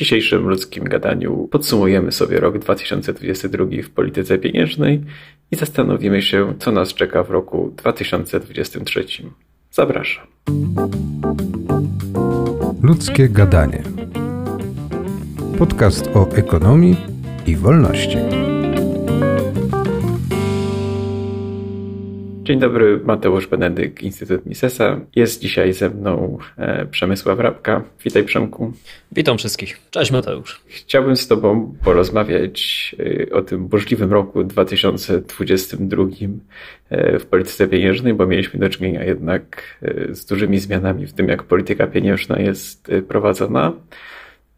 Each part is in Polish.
dzisiejszym ludzkim gadaniu podsumujemy sobie rok 2022 w polityce pieniężnej i zastanowimy się, co nas czeka w roku 2023. Zapraszam. Ludzkie gadanie. Podcast o ekonomii i wolności. Dzień dobry, Mateusz Benedyk, Instytut Misesa. Jest dzisiaj ze mną e, Przemysław Rabka. Witaj Przemku. Witam wszystkich. Cześć Mateusz. Chciałbym z Tobą porozmawiać e, o tym burzliwym roku 2022 e, w polityce pieniężnej, bo mieliśmy do czynienia jednak z dużymi zmianami w tym, jak polityka pieniężna jest prowadzona.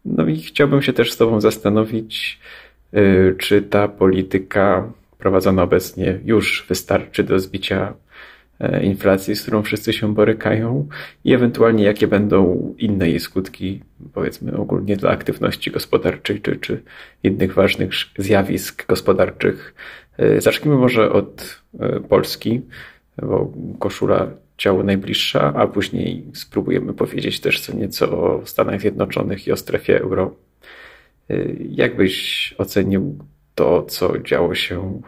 No i chciałbym się też z Tobą zastanowić, czy ta polityka prowadzona obecnie już wystarczy do zbicia e, inflacji, z którą wszyscy się borykają i ewentualnie jakie będą inne jej skutki, powiedzmy ogólnie dla aktywności gospodarczej czy, czy innych ważnych zjawisk gospodarczych. E, zacznijmy może od e, Polski, bo koszula ciało najbliższa, a później spróbujemy powiedzieć też co nieco o Stanach Zjednoczonych i o strefie euro. Jak byś ocenił to, co działo się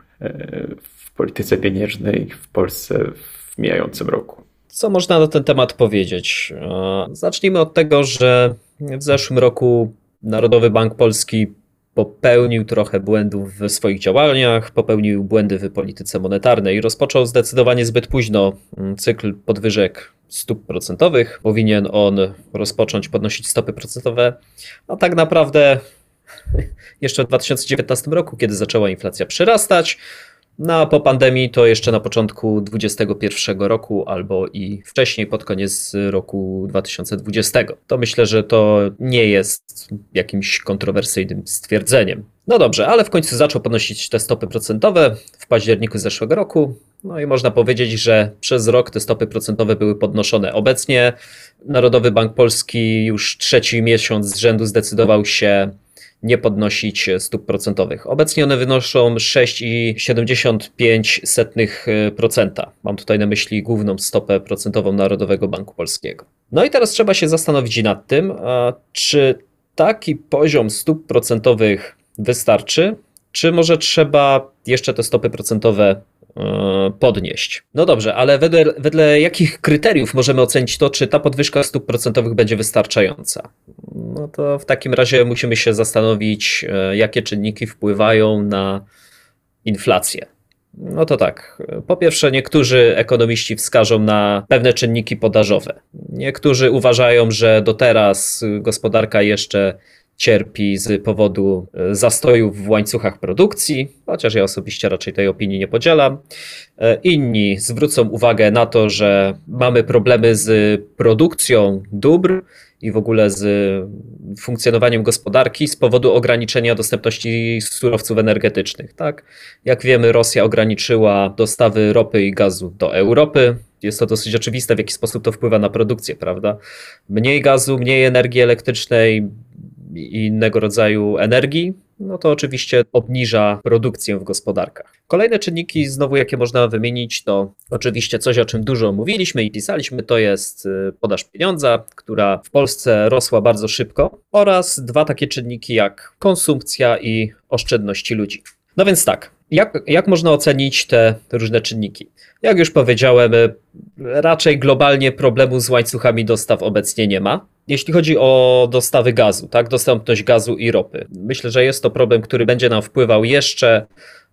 w polityce pieniężnej w Polsce w mijającym roku. Co można na ten temat powiedzieć? E, zacznijmy od tego, że w zeszłym roku Narodowy Bank Polski popełnił trochę błędów w swoich działaniach, popełnił błędy w polityce monetarnej rozpoczął zdecydowanie zbyt późno mm, cykl podwyżek stóp procentowych. Powinien on rozpocząć podnosić stopy procentowe, a tak naprawdę jeszcze w 2019 roku, kiedy zaczęła inflacja przyrastać. No a po pandemii to jeszcze na początku 2021 roku albo i wcześniej, pod koniec roku 2020. To myślę, że to nie jest jakimś kontrowersyjnym stwierdzeniem. No dobrze, ale w końcu zaczął podnosić te stopy procentowe w październiku zeszłego roku. No i można powiedzieć, że przez rok te stopy procentowe były podnoszone. Obecnie Narodowy Bank Polski już trzeci miesiąc z rzędu zdecydował się nie podnosić stóp procentowych. Obecnie one wynoszą 6,75%. Mam tutaj na myśli główną stopę procentową Narodowego Banku Polskiego. No i teraz trzeba się zastanowić nad tym, czy taki poziom stóp procentowych wystarczy, czy może trzeba jeszcze te stopy procentowe E, podnieść. No dobrze, ale wedle, wedle jakich kryteriów możemy ocenić to, czy ta podwyżka stóp procentowych będzie wystarczająca? No to w takim razie musimy się zastanowić, e, jakie czynniki wpływają na inflację. No to tak. Po pierwsze, niektórzy ekonomiści wskażą na pewne czynniki podażowe. Niektórzy uważają, że do teraz gospodarka jeszcze cierpi z powodu e, zastojów w łańcuchach produkcji, chociaż ja osobiście raczej tej opinii nie podzielam. E, inni zwrócą uwagę na to, że mamy problemy z produkcją dóbr i w ogóle z funkcjonowaniem gospodarki z powodu ograniczenia dostępności surowców energetycznych. Tak? Jak wiemy, Rosja ograniczyła dostawy ropy i gazu do Europy. Jest to dosyć oczywiste, w jaki sposób to wpływa na produkcję, prawda? Mniej gazu, mniej energii elektrycznej, i innego rodzaju energii, no to oczywiście obniża produkcję w gospodarkach. Kolejne czynniki, znowu jakie można wymienić, to oczywiście coś, o czym dużo mówiliśmy i pisaliśmy, to jest y, podaż pieniądza, która w Polsce rosła bardzo szybko, oraz dwa takie czynniki jak konsumpcja i oszczędności ludzi. No więc tak, jak, jak można ocenić te różne czynniki? Jak już powiedziałem, y, raczej globalnie problemu z łańcuchami dostaw obecnie nie ma. Jeśli chodzi o dostawy gazu, tak, dostępność gazu i ropy, myślę, że jest to problem, który będzie nam wpływał jeszcze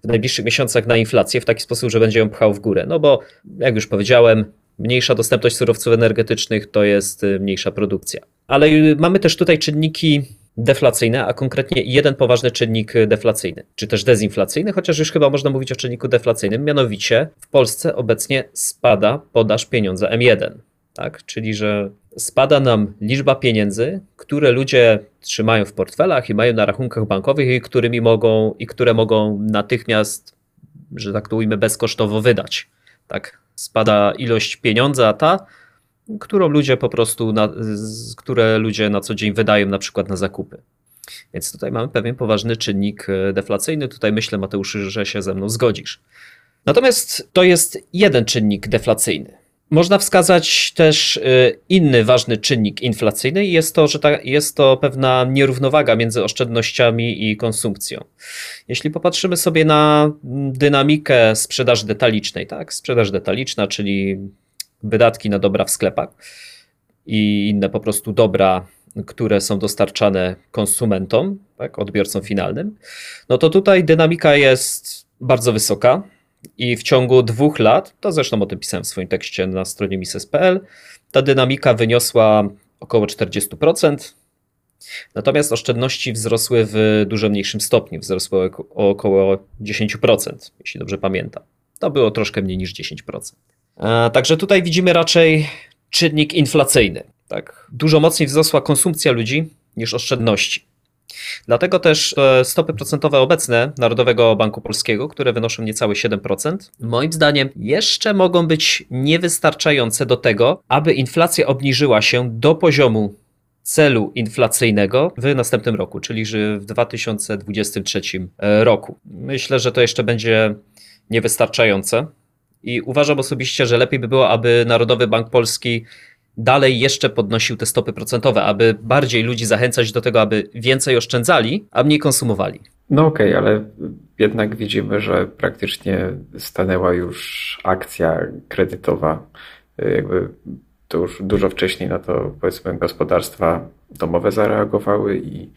w najbliższych miesiącach na inflację w taki sposób, że będzie ją pchał w górę. No bo, jak już powiedziałem, mniejsza dostępność surowców energetycznych to jest y, mniejsza produkcja. Ale mamy też tutaj czynniki deflacyjne, a konkretnie jeden poważny czynnik deflacyjny, czy też dezinflacyjny, chociaż już chyba można mówić o czynniku deflacyjnym, mianowicie w Polsce obecnie spada podaż pieniądza M1. Tak? Czyli, że spada nam liczba pieniędzy, które ludzie trzymają w portfelach i mają na rachunkach bankowych i którymi mogą i które mogą natychmiast, że tak to ujmę, bezkosztowo wydać. Tak? Spada ilość pieniądza ta, którą ludzie po prostu, na, które ludzie na co dzień wydają na przykład na zakupy. Więc tutaj mamy pewien poważny czynnik e, deflacyjny. Tutaj myślę, Mateusz, że się ze mną zgodzisz. Natomiast to jest jeden czynnik deflacyjny. Można wskazać też y, inny ważny czynnik inflacyjny i jest to, że ta, jest to pewna nierównowaga między oszczędnościami i konsumpcją. Jeśli popatrzymy sobie na dynamikę sprzedaży detalicznej, tak? Sprzedaż detaliczna, czyli wydatki na dobra w sklepach i inne po prostu dobra, które są dostarczane konsumentom, tak? odbiorcom finalnym, no to tutaj dynamika jest bardzo wysoka i w ciągu dwóch lat, to zresztą o tym pisałem w swoim tekście na stronie mises.pl, ta dynamika wyniosła około 40%, natomiast oszczędności wzrosły w dużo mniejszym stopniu, wzrosły o około 10%, jeśli dobrze pamiętam. To było troszkę mniej niż 10%. E, także tutaj widzimy raczej czynnik inflacyjny. Tak? Dużo mocniej wzrosła konsumpcja ludzi niż oszczędności. Dlatego też e, stopy procentowe obecne Narodowego Banku Polskiego, które wynoszą niecałe 7%, moim zdaniem jeszcze mogą być niewystarczające do tego, aby inflacja obniżyła się do poziomu celu inflacyjnego w następnym roku, czyli w 2023 e, roku. Myślę, że to jeszcze będzie niewystarczające i uważam osobiście, że lepiej by było, aby Narodowy Bank Polski dalej jeszcze podnosił te stopy procentowe, aby bardziej ludzi zachęcać do tego, aby więcej oszczędzali, a mniej konsumowali. No okej, okay, ale jednak widzimy, że praktycznie stanęła już akcja kredytowa. Jakby to już dużo wcześniej na to powiedzmy gospodarstwa domowe zareagowały i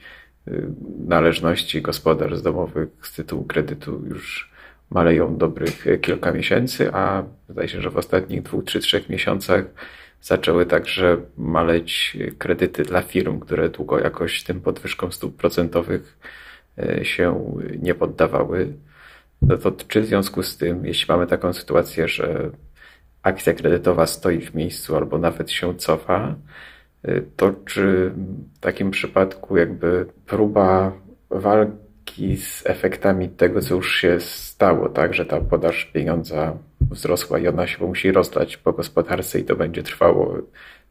y, należności gospodarstw domowych z tytułu kredytu już maleją dobrych kilka miesięcy, a zdaje się, że w ostatnich dwóch, trzy, trzech miesiącach zaczęły także maleć kredyty dla firm, które długo jakoś tym podwyżkom stóp procentowych e, się nie poddawały. No to czy w związku z tym, jeśli mamy taką sytuację, że akcja kredytowa stoi w miejscu albo nawet się cofa, e, to czy w takim przypadku jakby próba walki z efektami tego, co już się stało, tak, że ta podaż pieniądza wzrosła i ona się musi rozlać po gospodarce i to będzie trwało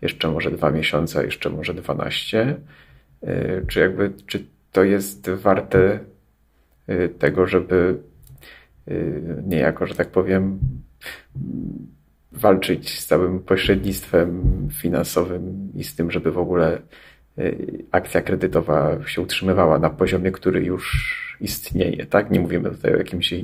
jeszcze może dwa miesiące, jeszcze może dwanaście. Y, czy jakby, czy to jest warte y, tego, żeby y, niejako, że tak powiem, walczyć z całym pośrednictwem finansowym i z tym, żeby w ogóle akcja kredytowa się utrzymywała na poziomie, który już istnieje. Tak? Nie mówimy tutaj o jakimś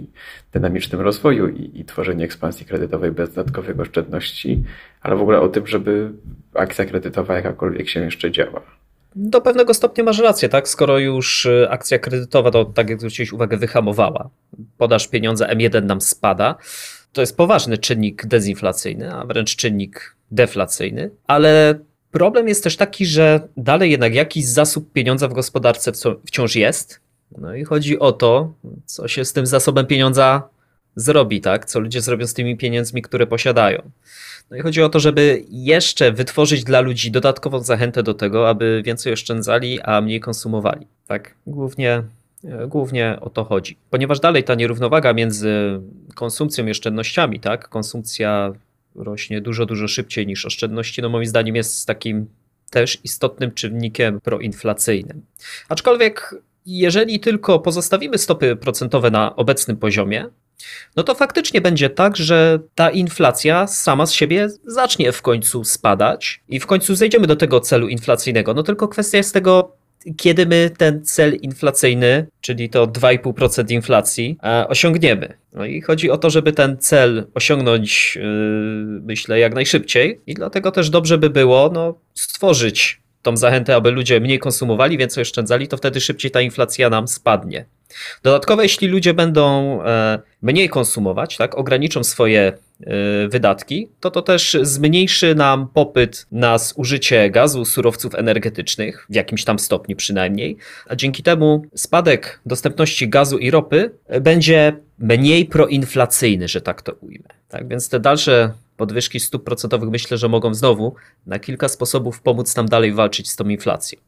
dynamicznym rozwoju i, i tworzeniu ekspansji kredytowej bez dodatkowych oszczędności, ale w ogóle o tym, żeby akcja kredytowa jakakolwiek się jeszcze działa. Do pewnego stopnia masz rację, tak? Skoro już y, akcja kredytowa, to tak jak zwróciłeś uwagę, wyhamowała. Podaż pieniądze M1 nam spada. To jest poważny czynnik dezinflacyjny, a wręcz czynnik deflacyjny, ale problem jest też taki, że dalej jednak jakiś zasób pieniądza w gospodarce wciąż jest no i chodzi o to, co się z tym zasobem pieniądza zrobi, tak? Co ludzie zrobią z tymi pieniędzmi, które posiadają. No i chodzi o to, żeby jeszcze wytworzyć dla ludzi dodatkową zachętę do tego, aby więcej oszczędzali, a mniej konsumowali. Tak, głównie, głównie o to chodzi. Ponieważ dalej ta nierównowaga między konsumpcją i oszczędnościami, tak? Konsumpcja rośnie dużo, dużo szybciej niż oszczędności, no moim zdaniem jest takim też istotnym czynnikiem proinflacyjnym. Aczkolwiek jeżeli tylko pozostawimy stopy procentowe na obecnym poziomie, no to faktycznie będzie tak, że ta inflacja sama z siebie zacznie w końcu spadać i w końcu zejdziemy do tego celu inflacyjnego. No tylko kwestia jest tego, kiedy my ten cel inflacyjny, czyli to 2,5% inflacji, e, osiągniemy. No i chodzi o to, żeby ten cel osiągnąć, yy, myślę, jak najszybciej, i dlatego też dobrze by było no, stworzyć tą zachętę, aby ludzie mniej konsumowali, więcej oszczędzali, to wtedy szybciej ta inflacja nam spadnie. Dodatkowo, jeśli ludzie będą e, mniej konsumować, tak, ograniczą swoje e, wydatki, to to też zmniejszy nam popyt na zużycie gazu, surowców energetycznych, w jakimś tam stopniu przynajmniej, a dzięki temu spadek dostępności gazu i ropy będzie mniej proinflacyjny, że tak to ujmę. Tak więc te dalsze podwyżki stóp procentowych myślę, że mogą znowu na kilka sposobów pomóc nam dalej walczyć z tą inflacją.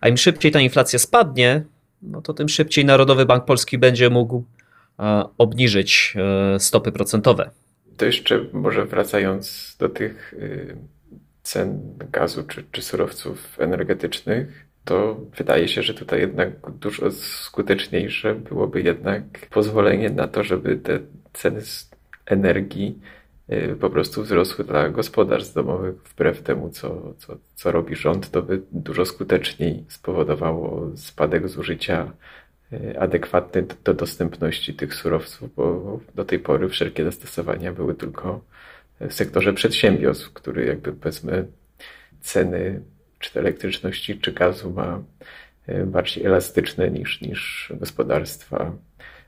A im szybciej ta inflacja spadnie, no to tym szybciej Narodowy Bank Polski będzie mógł e, obniżyć e, stopy procentowe. To jeszcze może wracając do tych y, cen gazu czy, czy surowców energetycznych, to wydaje się, że tutaj jednak dużo skuteczniejsze byłoby jednak pozwolenie na to, żeby te ceny energii po prostu wzrosły dla gospodarstw domowych wbrew temu, co, co, co robi rząd, to by dużo skuteczniej spowodowało spadek zużycia adekwatny do dostępności tych surowców, bo do tej pory wszelkie zastosowania były tylko w sektorze przedsiębiorstw, który jakby powiedzmy ceny czy elektryczności, czy gazu ma e, bardziej elastyczne niż, niż gospodarstwa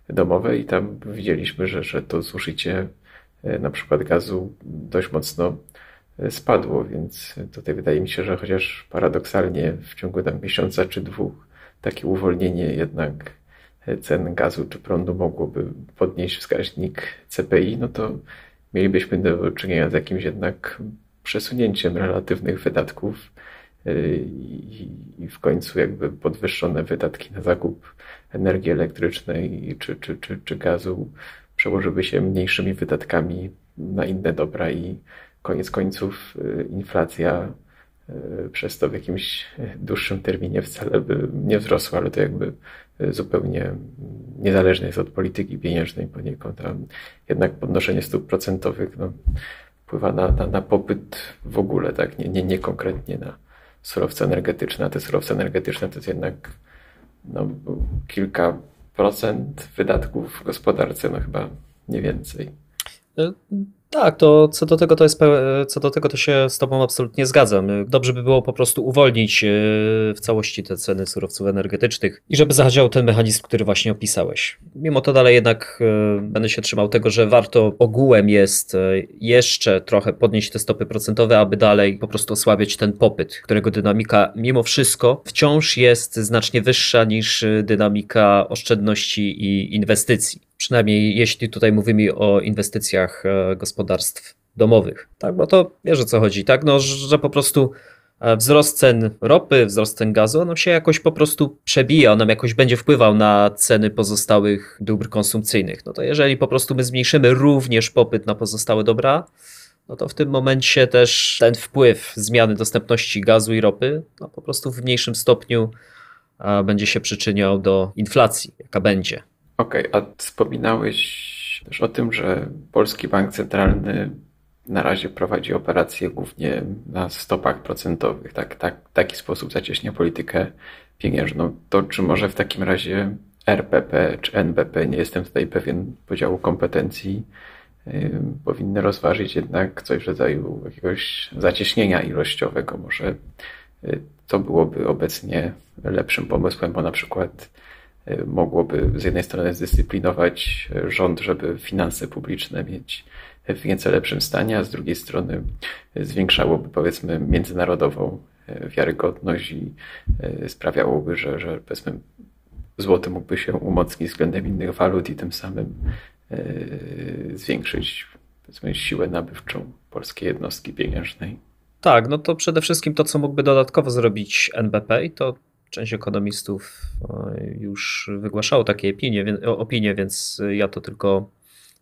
domowe i tam widzieliśmy, że, że to zużycie na przykład gazu dość mocno e, spadło, więc tutaj wydaje mi się, że chociaż paradoksalnie w ciągu tam miesiąca czy dwóch takie uwolnienie jednak cen gazu czy prądu mogłoby podnieść wskaźnik CPI, no to mielibyśmy do czynienia z jakimś jednak przesunięciem relatywnych wydatków i w końcu jakby podwyższone wydatki na zakup energii elektrycznej czy, czy, czy, czy gazu przełożyły się mniejszymi wydatkami na inne dobra i koniec końców y, inflacja y, przez to w jakimś dłuższym terminie wcale by nie wzrosła, ale to jakby zupełnie niezależne jest od polityki pieniężnej poniekąd, a jednak podnoszenie stóp procentowych no, wpływa na, na, na popyt w ogóle, tak? Nie, nie, nie konkretnie na surowce energetyczne. A te surowce energetyczne to jest jednak no, kilka wydatków w gospodarce, no chyba nie więcej. Tak, to co do tego to jest co do tego to się z tobą absolutnie zgadzam. Dobrze by było po prostu uwolnić e, w całości te ceny surowców energetycznych i żeby zadziałał ten mechanizm, który właśnie opisałeś. Mimo to dalej jednak e, będę się trzymał tego, że warto ogółem jest e, jeszcze trochę podnieść te stopy procentowe, aby dalej po prostu osłabiać ten popyt, którego dynamika mimo wszystko wciąż jest znacznie wyższa niż dynamika oszczędności i inwestycji. Przynajmniej jeśli tutaj mówimy o inwestycjach e, gospodarstw domowych. Tak, bo to wiesz o co chodzi, tak? No, że po prostu e, wzrost cen ropy, wzrost cen gazu, on się jakoś po prostu przebija, on nam jakoś będzie wpływał na ceny pozostałych dóbr konsumpcyjnych. No to jeżeli po prostu my zmniejszymy również popyt na pozostałe dobra, no to w tym momencie też ten wpływ zmiany dostępności gazu i ropy, no po prostu w mniejszym stopniu będzie się przyczyniał do inflacji, jaka będzie. Okej, okay, a wspominałeś też o tym, że Polski Bank Centralny na razie prowadzi operacje głównie na stopach procentowych. Tak, tak, taki sposób zacieśnia politykę pieniężną. To czy może w takim razie RPP czy NBP, nie jestem tutaj pewien podziału kompetencji, yy, powinny rozważyć jednak coś w rodzaju jakiegoś zacieśnienia ilościowego. Może yy, to byłoby obecnie lepszym pomysłem, bo na przykład mogłoby z jednej strony zdyscyplinować rząd, żeby finanse publiczne mieć w nieco lepszym stanie, a z drugiej strony zwiększałoby powiedzmy międzynarodową wiarygodność i e, sprawiałoby, że, że powiedzmy złoty mógłby się umocnić względem innych walut i tym samym e, zwiększyć powiedzmy siłę nabywczą polskiej jednostki pieniężnej. Tak, no to przede wszystkim to, co mógłby dodatkowo zrobić NBP, to część ekonomistów już wygłaszało takie opinie, opinie, więc ja to tylko,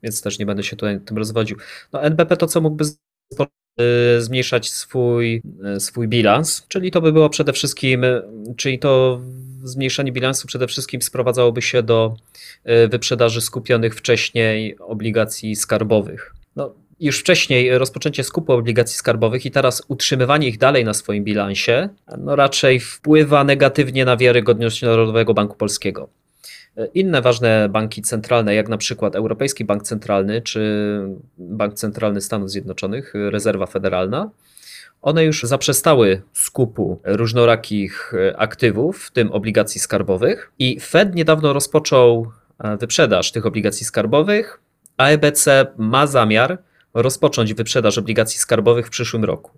więc też nie będę się tutaj tym rozwodził. No NBP to co mógłby y, zmniejszać swój, y, swój bilans, czyli to by było przede wszystkim, czyli to zmniejszanie bilansu przede wszystkim sprowadzałoby się do wyprzedaży skupionych wcześniej obligacji skarbowych. Już wcześniej rozpoczęcie skupu obligacji skarbowych i teraz utrzymywanie ich dalej na swoim bilansie, no raczej wpływa negatywnie na wiarygodność Narodowego Banku Polskiego. Inne ważne banki centralne, jak na przykład Europejski Bank Centralny czy Bank Centralny Stanów Zjednoczonych, Rezerwa Federalna, one już zaprzestały skupu różnorakich aktywów, w tym obligacji skarbowych, i Fed niedawno rozpoczął wyprzedaż tych obligacji skarbowych, a EBC ma zamiar rozpocząć wyprzedaż obligacji skarbowych w przyszłym roku.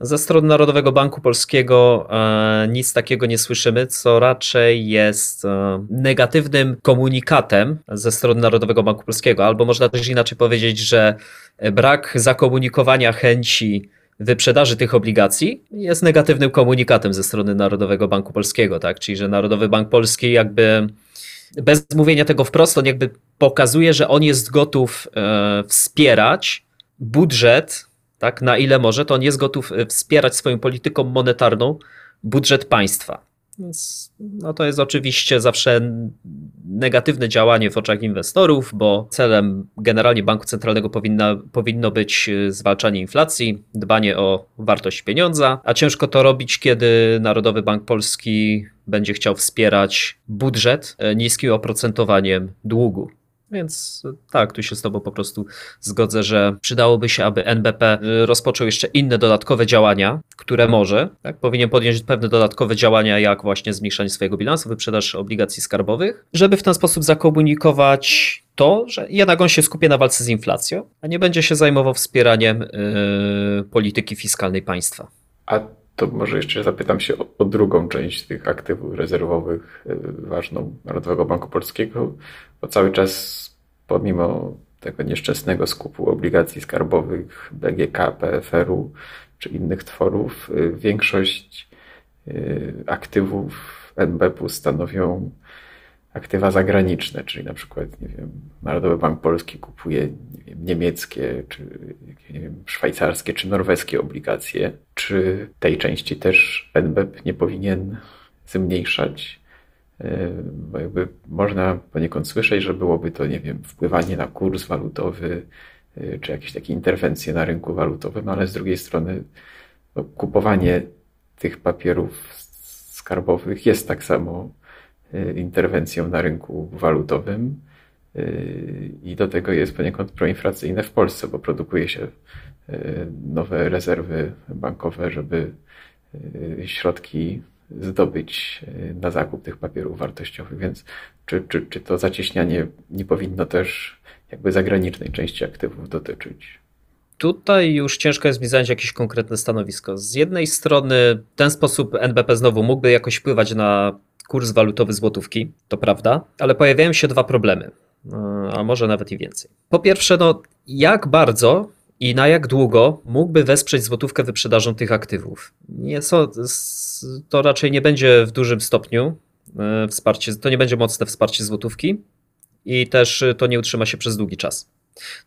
Ze strony Narodowego Banku Polskiego e, nic takiego nie słyszymy, co raczej jest e, negatywnym komunikatem ze strony Narodowego Banku Polskiego, albo można też inaczej powiedzieć, że brak zakomunikowania chęci wyprzedaży tych obligacji jest negatywnym komunikatem ze strony Narodowego Banku Polskiego, tak? Czyli że Narodowy Bank Polski jakby bez mówienia tego wprost, on jakby pokazuje, że on jest gotów e, wspierać budżet, tak, na ile może, to on jest gotów e, wspierać swoją polityką monetarną budżet państwa. Więc no to jest oczywiście zawsze negatywne działanie w oczach inwestorów, bo celem generalnie banku centralnego powinna, powinno być zwalczanie inflacji, dbanie o wartość pieniądza, a ciężko to robić, kiedy Narodowy Bank Polski będzie chciał wspierać budżet e, niskim oprocentowaniem długu. Więc tak, tu się z Tobą po prostu zgodzę, że przydałoby się, aby NBP y, rozpoczął jeszcze inne dodatkowe działania, które może. Tak, powinien podjąć pewne dodatkowe działania, jak właśnie zmniejszanie swojego bilansu, wyprzedaż obligacji skarbowych, żeby w ten sposób zakomunikować to, że jednak on się skupie na walce z inflacją, a nie będzie się zajmował wspieraniem yy, polityki fiskalnej państwa. A to może jeszcze zapytam się o, o, drugą część tych aktywów rezerwowych, yy, ważną Narodowego Banku Polskiego, bo cały czas pomimo tego nieszczęsnego skupu obligacji skarbowych BGK, PFR-u czy innych tworów, y, większość y, aktywów NBP-u stanowią aktywa zagraniczne, czyli na przykład, nie wiem, Narodowy Bank Polski kupuje nie wiem, niemieckie, czy nie wiem, szwajcarskie, czy norweskie obligacje. Czy tej części też NBP nie powinien zmniejszać bo jakby można poniekąd słyszeć, że byłoby to, nie wiem, wpływanie na kurs walutowy, e, czy jakieś takie interwencje na rynku walutowym, ale z drugiej strony no, kupowanie tych papierów skarbowych jest tak samo interwencją na rynku walutowym i do tego jest poniekąd proinflacyjne w Polsce, bo produkuje się nowe rezerwy bankowe, żeby środki zdobyć na zakup tych papierów wartościowych, więc czy, czy, czy to zacieśnianie nie powinno też jakby zagranicznej części aktywów dotyczyć? Tutaj już ciężko jest mi zająć jakieś konkretne stanowisko. Z jednej strony ten sposób NBP znowu mógłby jakoś wpływać na kurs walutowy złotówki, to prawda, ale pojawiają się dwa problemy, e, a może nawet i więcej. Po pierwsze, no, jak bardzo i na jak długo mógłby wesprzeć złotówkę wyprzedażą tych aktywów? Nie, to raczej nie będzie w dużym stopniu e, wsparcie, to nie będzie mocne wsparcie złotówki i też to nie utrzyma się przez długi czas.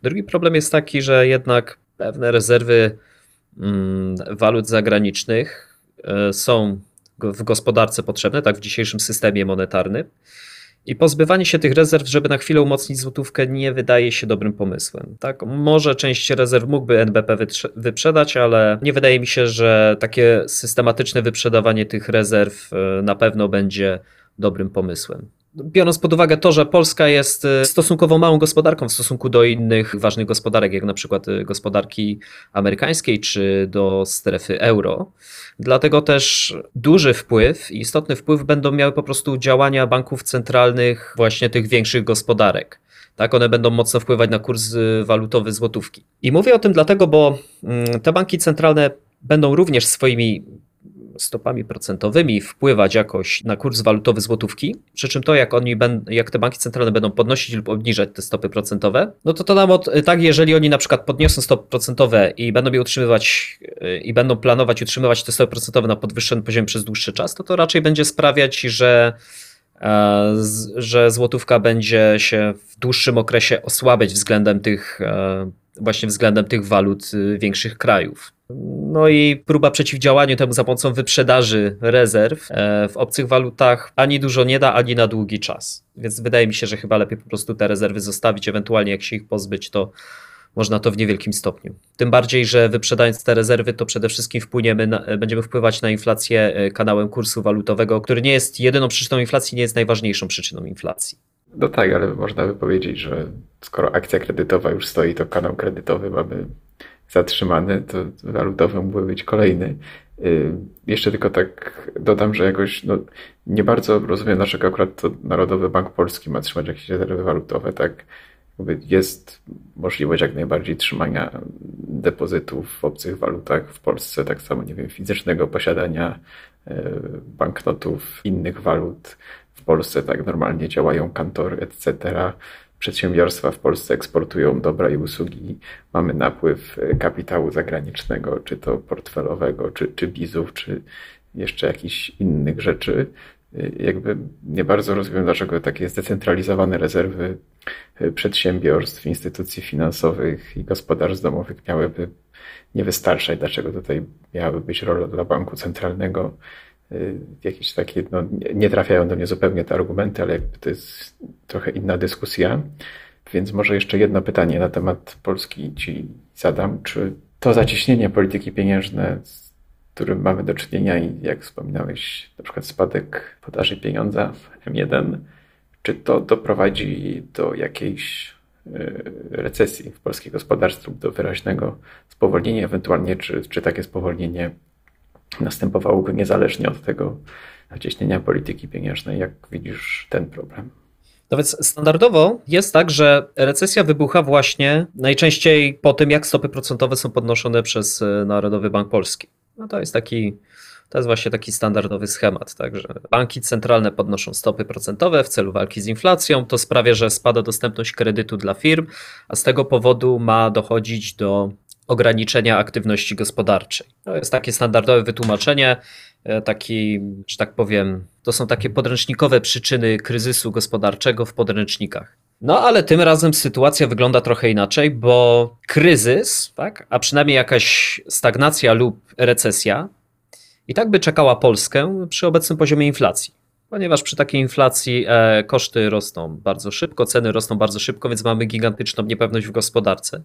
Drugi problem jest taki, że jednak pewne rezerwy mm, walut zagranicznych e, są w gospodarce potrzebne, tak w dzisiejszym systemie monetarnym. I pozbywanie się tych rezerw, żeby na chwilę umocnić złotówkę, nie wydaje się dobrym pomysłem. Tak, może część rezerw mógłby NBP wyprzedać, ale nie wydaje mi się, że takie systematyczne wyprzedawanie tych rezerw e, na pewno będzie dobrym pomysłem biorąc pod uwagę to, że Polska jest y, stosunkowo małą gospodarką w stosunku do innych ważnych gospodarek, jak na przykład y, gospodarki amerykańskiej czy do strefy euro. Dlatego też duży wpływ, istotny wpływ będą miały po prostu działania banków centralnych właśnie tych większych gospodarek. Tak, one będą mocno wpływać na kurs y, walutowy złotówki. I mówię o tym dlatego, bo mm, te banki centralne będą również swoimi stopami procentowymi wpływać jakoś na kurs walutowy złotówki, przy czym to jak oni jak te banki centralne będą podnosić lub obniżać te stopy procentowe, no to to nam od, tak, jeżeli oni na przykład podniosą stopy procentowe i będą je utrzymywać i będą planować utrzymywać te stopy procentowe na podwyższonym poziomie przez dłuższy czas, to to raczej będzie sprawiać, że e, że złotówka będzie się w dłuższym okresie osłabiać względem tych e, właśnie względem tych walut y, większych krajów. No i próba przeciwdziałania temu za pomocą wyprzedaży rezerw e, w obcych walutach ani dużo nie da, ani na długi czas. Więc wydaje mi się, że chyba lepiej po prostu te rezerwy zostawić, ewentualnie jak się ich pozbyć, to można to w niewielkim stopniu. Tym bardziej, że wyprzedając te rezerwy, to przede wszystkim wpłyniemy na, będziemy wpływać na inflację e, kanałem kursu walutowego, który nie jest jedyną przyczyną inflacji, nie jest najważniejszą przyczyną inflacji. No tak, ale można by powiedzieć, że skoro akcja kredytowa już stoi, to kanał kredytowy mamy zatrzymany, to walutowy mógłby być kolejny. Y, jeszcze tylko tak dodam, że jakoś no, nie bardzo rozumiem, dlaczego akurat to Narodowy Bank Polski ma trzymać jakieś rezerwy walutowe. Tak jest możliwość jak najbardziej trzymania depozytów w obcych walutach w Polsce, tak samo, nie wiem, fizycznego posiadania y, banknotów innych walut w Polsce, tak normalnie działają kantory, etc przedsiębiorstwa w Polsce eksportują dobra i usługi, mamy napływ e, kapitału zagranicznego, czy to portfelowego, czy, czy bizów, czy jeszcze jakichś innych rzeczy. E, jakby nie bardzo rozumiem, dlaczego takie zdecentralizowane rezerwy e, przedsiębiorstw, instytucji finansowych i gospodarstw domowych miałyby nie wystarczać, dlaczego tutaj miałaby być rola dla banku centralnego jakieś takie, no, nie trafiają do mnie zupełnie te argumenty, ale to jest trochę inna dyskusja. Więc może jeszcze jedno pytanie na temat Polski ci zadam. Czy to zacieśnienie polityki pieniężnej, z którym mamy do czynienia i jak wspominałeś, na przykład spadek podaży pieniądza w M1, czy to doprowadzi do jakiejś e, recesji w polskich gospodarstwie, do wyraźnego spowolnienia, ewentualnie czy, czy takie spowolnienie następowałoby niezależnie od tego zacieśnienia polityki pieniężnej. Jak widzisz ten problem? No więc standardowo jest tak, że recesja wybucha właśnie najczęściej po tym, jak stopy procentowe są podnoszone przez e, Narodowy Bank Polski. No to jest taki, to jest właśnie taki standardowy schemat, tak, że banki centralne podnoszą stopy procentowe w celu walki z inflacją, to sprawia, że spada dostępność kredytu dla firm, a z tego powodu ma dochodzić do ograniczenia aktywności gospodarczej. To jest takie standardowe wytłumaczenie, e, taki, że tak powiem, to są takie podręcznikowe przyczyny kryzysu gospodarczego w podręcznikach. No ale tym razem sytuacja wygląda trochę inaczej, bo kryzys, tak, a przynajmniej jakaś stagnacja lub recesja, i tak by czekała Polskę przy obecnym poziomie inflacji ponieważ przy takiej inflacji e, koszty rosną bardzo szybko, ceny rosną bardzo szybko, więc mamy gigantyczną niepewność w gospodarce.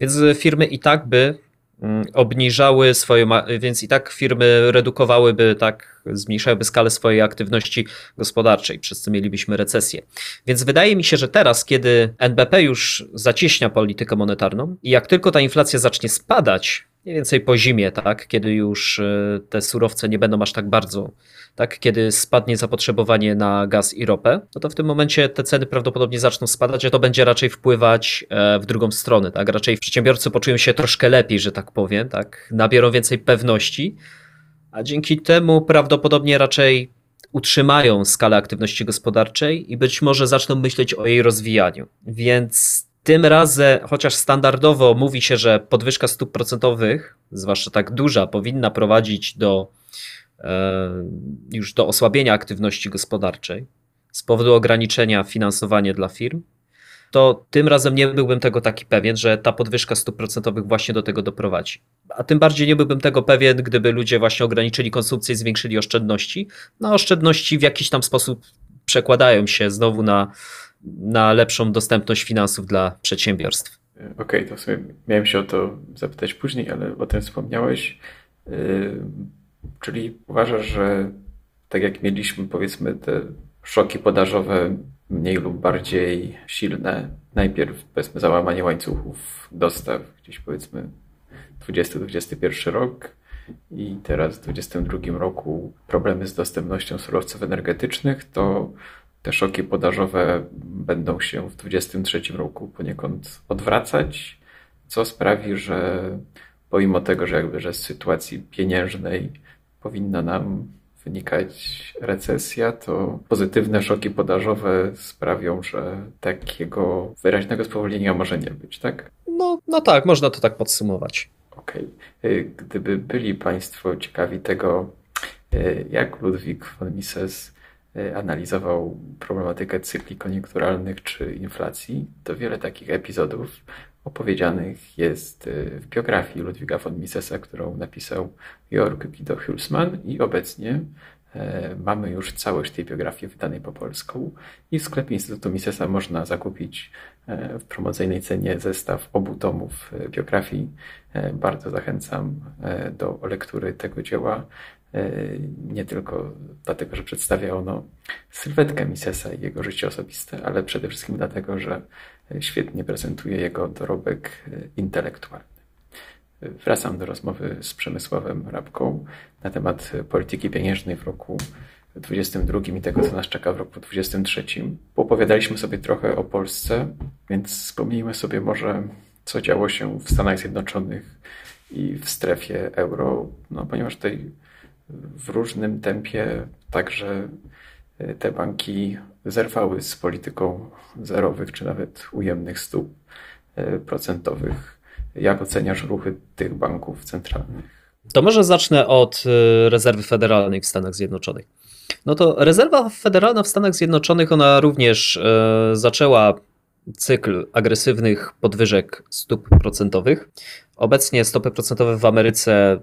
Więc firmy i tak by mm, obniżały swoje, więc i tak firmy redukowałyby, tak zmniejszałyby skalę swojej aktywności gospodarczej, przez co mielibyśmy recesję. Więc wydaje mi się, że teraz, kiedy NBP już zacieśnia politykę monetarną i jak tylko ta inflacja zacznie spadać, mniej więcej po zimie, tak, kiedy już e, te surowce nie będą aż tak bardzo tak, kiedy spadnie zapotrzebowanie na gaz i ropę, no to w tym momencie te ceny prawdopodobnie zaczną spadać, a to będzie raczej wpływać e, w drugą stronę, tak? Raczej przedsiębiorcy poczują się troszkę lepiej, że tak powiem, tak? Nabiorą więcej pewności, a dzięki temu prawdopodobnie raczej utrzymają skalę aktywności gospodarczej i być może zaczną myśleć o jej rozwijaniu. Więc tym razem, chociaż standardowo mówi się, że podwyżka stóp procentowych, zwłaszcza tak duża, powinna prowadzić do E, już do osłabienia aktywności gospodarczej z powodu ograniczenia finansowania dla firm, to tym razem nie byłbym tego taki pewien, że ta podwyżka stóp procentowych właśnie do tego doprowadzi. A tym bardziej nie byłbym tego pewien, gdyby ludzie właśnie ograniczyli konsumpcję i zwiększyli oszczędności. No oszczędności w jakiś tam sposób przekładają się znowu na, na lepszą dostępność finansów dla przedsiębiorstw. Okej, okay, to sobie miałem się o to zapytać później, ale o tym wspomniałeś. Yy, Czyli uważasz, że tak jak mieliśmy powiedzmy te szoki podażowe mniej lub bardziej silne, najpierw powiedzmy załamanie łańcuchów dostaw, gdzieś powiedzmy 20-21 rok i teraz w 2022 roku problemy z dostępnością surowców energetycznych, to te szoki podażowe będą się w 2023 roku poniekąd odwracać, co sprawi, że pomimo tego, że jakby że z sytuacji pieniężnej powinna nam wynikać recesja, to pozytywne szoki podażowe sprawią, że takiego wyraźnego spowolnienia może nie być, tak? No, no tak, można to tak podsumować. Okej. Okay. Gdyby byli Państwo ciekawi tego, y, jak Ludwik von Mises analizował problematykę cykli koniunkturalnych czy inflacji, to wiele takich epizodów opowiedzianych jest y, w biografii Ludwiga von Misesa, którą napisał Jörg Guido Hulsmann i obecnie e, mamy już całość tej biografii wydanej po polsku i w sklepie Instytutu Misesa można zakupić e, w promocyjnej cenie zestaw obu tomów e, biografii. Bardzo zachęcam do lektury tego dzieła. Nie tylko dlatego, że przedstawia ono sylwetkę Misesa i jego życie osobiste, ale przede wszystkim dlatego, że świetnie prezentuje jego dorobek intelektualny. Wracam do rozmowy z Przemysławem Rabką na temat polityki pieniężnej w roku 2022 i tego, co nas czeka w roku 2023. Opowiadaliśmy sobie trochę o Polsce, więc wspomnijmy sobie może, co działo się w Stanach Zjednoczonych i w strefie euro, no, ponieważ tutaj w różnym tempie także te banki zerwały z polityką zerowych czy nawet ujemnych stóp e, procentowych. Jak oceniasz ruchy tych banków centralnych? To może zacznę od e, rezerwy federalnej w Stanach Zjednoczonych. No to rezerwa federalna w Stanach Zjednoczonych, ona również e, zaczęła cykl agresywnych podwyżek stóp procentowych. Obecnie stopy procentowe w Ameryce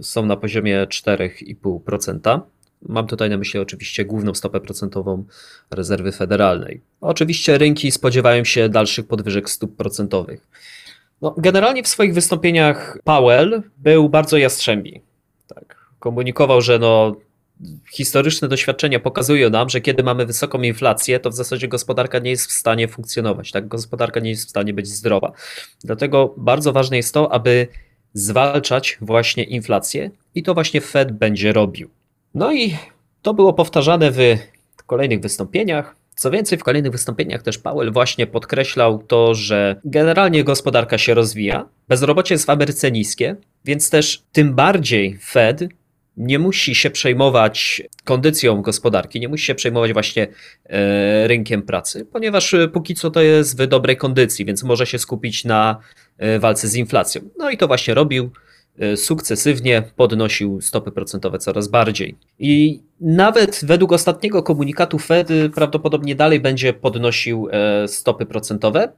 są na poziomie 4,5%. Mam tutaj na myśli oczywiście główną stopę procentową rezerwy federalnej. Oczywiście rynki spodziewają się dalszych podwyżek stóp procentowych. No, generalnie w swoich wystąpieniach Powell był bardzo jastrzębi. Tak. Komunikował, że no, historyczne doświadczenia pokazują nam, że kiedy mamy wysoką inflację, to w zasadzie gospodarka nie jest w stanie funkcjonować, tak? Gospodarka nie jest w stanie być zdrowa. Dlatego bardzo ważne jest to, aby zwalczać właśnie inflację i to właśnie Fed będzie robił. No i to było powtarzane w kolejnych wystąpieniach. Co więcej, w kolejnych wystąpieniach też Powell właśnie podkreślał to, że generalnie gospodarka się rozwija, bezrobocie jest w Ameryce niskie, więc też tym bardziej Fed nie musi się przejmować kondycją gospodarki, nie musi się przejmować właśnie e, rynkiem pracy, ponieważ e, póki co to jest w dobrej kondycji, więc może się skupić na e, walce z inflacją. No i to właśnie robił. Sukcesywnie podnosił stopy procentowe coraz bardziej. I nawet według ostatniego komunikatu Fed prawdopodobnie dalej będzie podnosił stopy procentowe,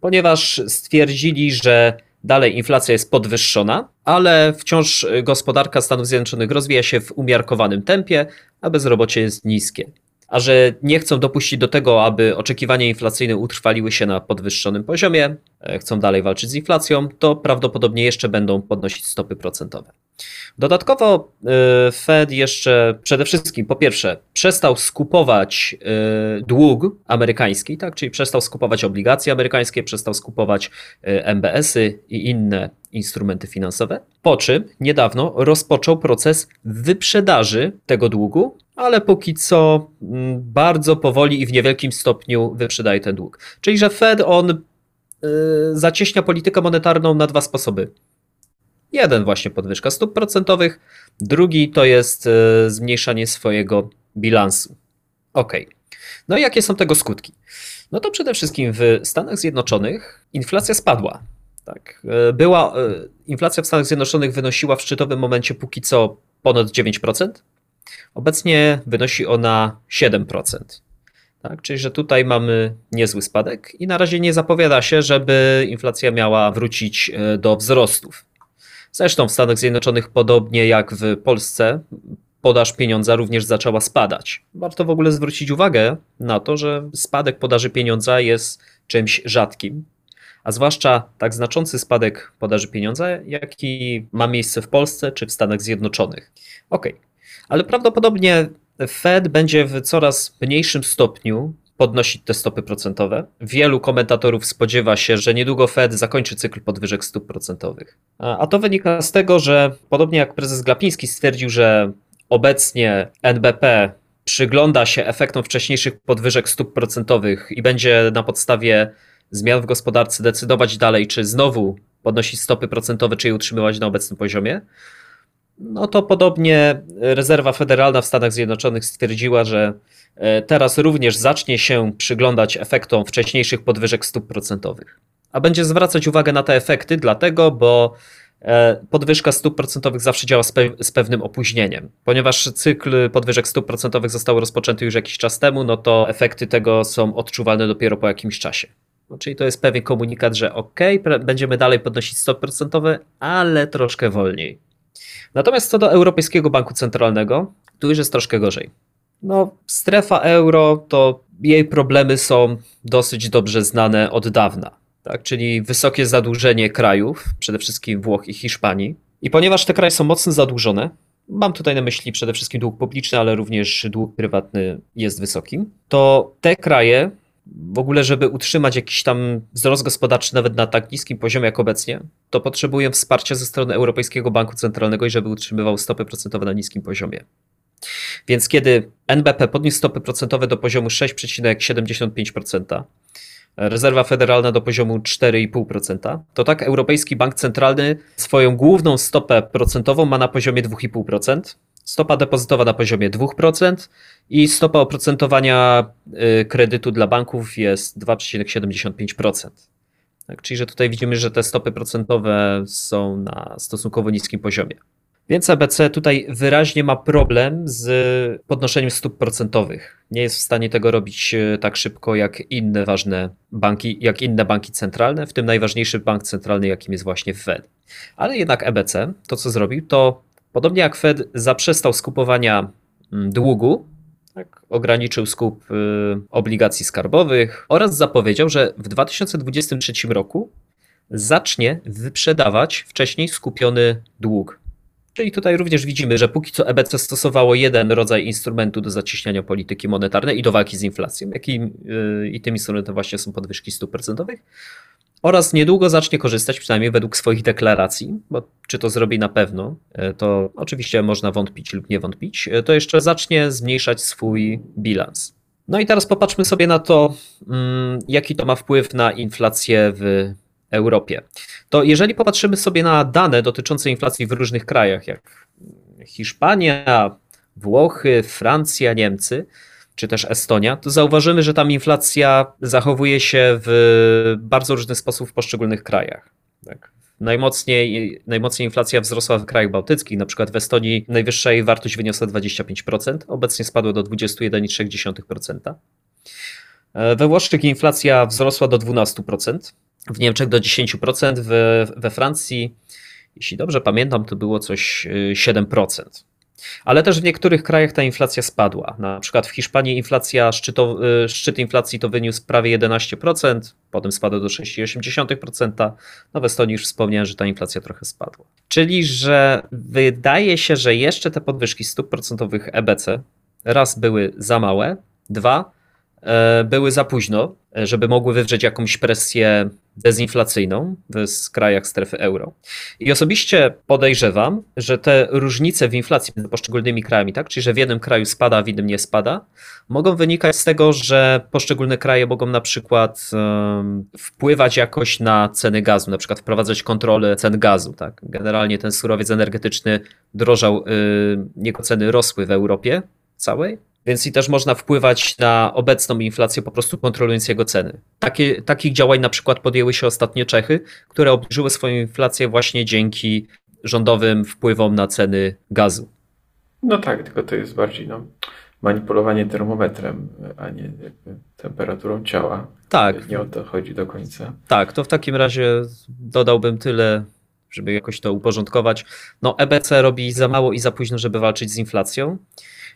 ponieważ stwierdzili, że Dalej inflacja jest podwyższona, ale wciąż gospodarka Stanów Zjednoczonych rozwija się w umiarkowanym tempie, a bezrobocie jest niskie. A że nie chcą dopuścić do tego, aby oczekiwania inflacyjne utrwaliły się na podwyższonym poziomie, e, chcą dalej walczyć z inflacją, to prawdopodobnie jeszcze będą podnosić stopy procentowe. Dodatkowo e, Fed jeszcze przede wszystkim, po pierwsze, przestał skupować e, dług amerykański, tak, czyli przestał skupować obligacje amerykańskie, przestał skupować MBS-y i inne instrumenty finansowe. Po czym niedawno rozpoczął proces wyprzedaży tego długu, ale póki co mm, bardzo powoli i w niewielkim stopniu wyprzedaje ten dług. Czyli, że Fed on zacieśnia politykę monetarną na dwa sposoby. Jeden właśnie podwyżka stóp procentowych, drugi to jest e, zmniejszanie swojego bilansu. Ok. No i jakie są tego skutki? No to przede wszystkim w Stanach Zjednoczonych inflacja spadła. Tak. E, była, e, inflacja w Stanach Zjednoczonych wynosiła w szczytowym momencie póki co ponad 9%. Obecnie wynosi ona 7%. Tak, czyli, że tutaj mamy niezły spadek i na razie nie zapowiada się, żeby inflacja miała wrócić do wzrostów. Zresztą w Stanach Zjednoczonych, podobnie jak w Polsce, podaż pieniądza również zaczęła spadać. Warto w ogóle zwrócić uwagę na to, że spadek podaży pieniądza jest czymś rzadkim, a zwłaszcza tak znaczący spadek podaży pieniądza, jaki ma miejsce w Polsce czy w Stanach Zjednoczonych. Ok, ale prawdopodobnie Fed będzie w coraz mniejszym stopniu podnosić te stopy procentowe. Wielu komentatorów spodziewa się, że niedługo Fed zakończy cykl podwyżek stóp procentowych. A to wynika z tego, że podobnie jak prezes Glapiński stwierdził, że obecnie NBP przygląda się efektom wcześniejszych podwyżek stóp procentowych i będzie na podstawie zmian w gospodarce decydować dalej, czy znowu podnosić stopy procentowe, czy je utrzymywać na obecnym poziomie. No to podobnie rezerwa federalna w Stanach Zjednoczonych stwierdziła, że E, teraz również zacznie się przyglądać efektom wcześniejszych podwyżek stóp procentowych. A będzie zwracać uwagę na te efekty, dlatego, bo e, podwyżka stóp procentowych zawsze działa z, pe z, pewnym opóźnieniem. Ponieważ cykl podwyżek stóp procentowych został rozpoczęty już jakiś czas temu, no to efekty tego są odczuwalne dopiero po jakimś czasie. No, czyli to jest pewien komunikat, że ok, będziemy dalej podnosić stopy procentowe, ale troszkę wolniej. Natomiast co do Europejskiego Banku Centralnego, tu już jest troszkę gorzej. No, strefa euro to jej problemy są dosyć dobrze znane od dawna. Tak? Czyli wysokie zadłużenie krajów, przede wszystkim Włoch i Hiszpanii. I ponieważ te kraje są mocno zadłużone, mam tutaj na myśli przede wszystkim dług publiczny, ale również dług prywatny jest wysoki, to te kraje w ogóle, żeby utrzymać jakiś tam wzrost gospodarczy nawet na tak niskim poziomie jak obecnie, to potrzebują wsparcia ze strony Europejskiego Banku Centralnego i żeby utrzymywał stopy procentowe na niskim poziomie. Więc kiedy NBP podniósł stopy procentowe do poziomu 6,75%, rezerwa federalna do poziomu 4,5%, to tak Europejski Bank Centralny swoją główną stopę procentową ma na poziomie 2,5%, stopa depozytowa na poziomie 2% i stopa oprocentowania y, kredytu dla banków jest 2,75%. Tak, czyli, że tutaj widzimy, że te stopy procentowe są na stosunkowo niskim poziomie. Więc ABC tutaj wyraźnie ma problem z podnoszeniem stóp procentowych. Nie jest w stanie tego robić e, tak szybko jak inne ważne banki, jak inne banki centralne, w tym najważniejszy bank centralny, jakim jest właśnie Fed. Ale jednak EBC, to co zrobił, to podobnie jak Fed zaprzestał skupowania mm, długu, tak, ograniczył skup y, obligacji skarbowych oraz zapowiedział, że w 2023 roku zacznie wyprzedawać wcześniej skupiony dług. Czyli tutaj również widzimy, że póki co EBC stosowało jeden rodzaj instrumentu do zacieśniania polityki monetarnej i do walki z inflacją, jakim, i tym instrumentem właśnie są podwyżki stóp procentowych. Oraz niedługo zacznie korzystać, przynajmniej według swoich deklaracji, bo czy to zrobi na pewno, yy, to oczywiście można wątpić lub nie wątpić, yy, to jeszcze zacznie zmniejszać swój bilans. No i teraz popatrzmy sobie na to, mm, jaki to ma wpływ na inflację w Europie. To jeżeli popatrzymy sobie na dane dotyczące inflacji w różnych krajach, jak Hiszpania, Włochy, Francja, Niemcy, czy też Estonia, to zauważymy, że tam inflacja zachowuje się w bardzo różny sposób w poszczególnych krajach. Tak. Najmocniej, najmocniej inflacja wzrosła w krajach bałtyckich, na przykład w Estonii najwyższa jej wartość wyniosła 25%, obecnie spadła do 21,3%. We Włoszech inflacja wzrosła do 12%, w Niemczech do 10%, we, we Francji, jeśli dobrze pamiętam, to było coś 7%. Ale też w niektórych krajach ta inflacja spadła. Na przykład w Hiszpanii inflacja, szczyto, y, szczyt inflacji to wyniósł prawie 11%, potem spadł do 6,8%. No w Estonii już wspomniałem, że ta inflacja trochę spadła. Czyli, że wydaje się, że jeszcze te podwyżki stóp procentowych EBC raz były za małe, dwa były za późno, e, żeby mogły wywrzeć jakąś presję dezinflacyjną w krajach strefy euro. I osobiście podejrzewam, że te różnice w inflacji między poszczególnymi krajami, tak, czyli że w jednym kraju spada, a w innym nie spada, mogą wynikać z tego, że poszczególne kraje mogą na przykład um, wpływać jakoś na ceny gazu, na przykład wprowadzać kontrolę cen gazu. Tak. Generalnie ten surowiec energetyczny drożał, yy, jego ceny rosły w Europie całej, więc i też można wpływać na obecną inflację po prostu kontrolując jego ceny. Takie, takich działań na przykład podjęły się ostatnio Czechy, które obniżyły swoją inflację właśnie dzięki rządowym wpływom na ceny gazu. No tak, tylko to jest bardziej no, manipulowanie termometrem, a nie temperaturą ciała. Tak. Nie o to chodzi do końca. Tak, to w takim razie dodałbym tyle, żeby jakoś to uporządkować. No EBC robi za mało i za późno, żeby walczyć z inflacją.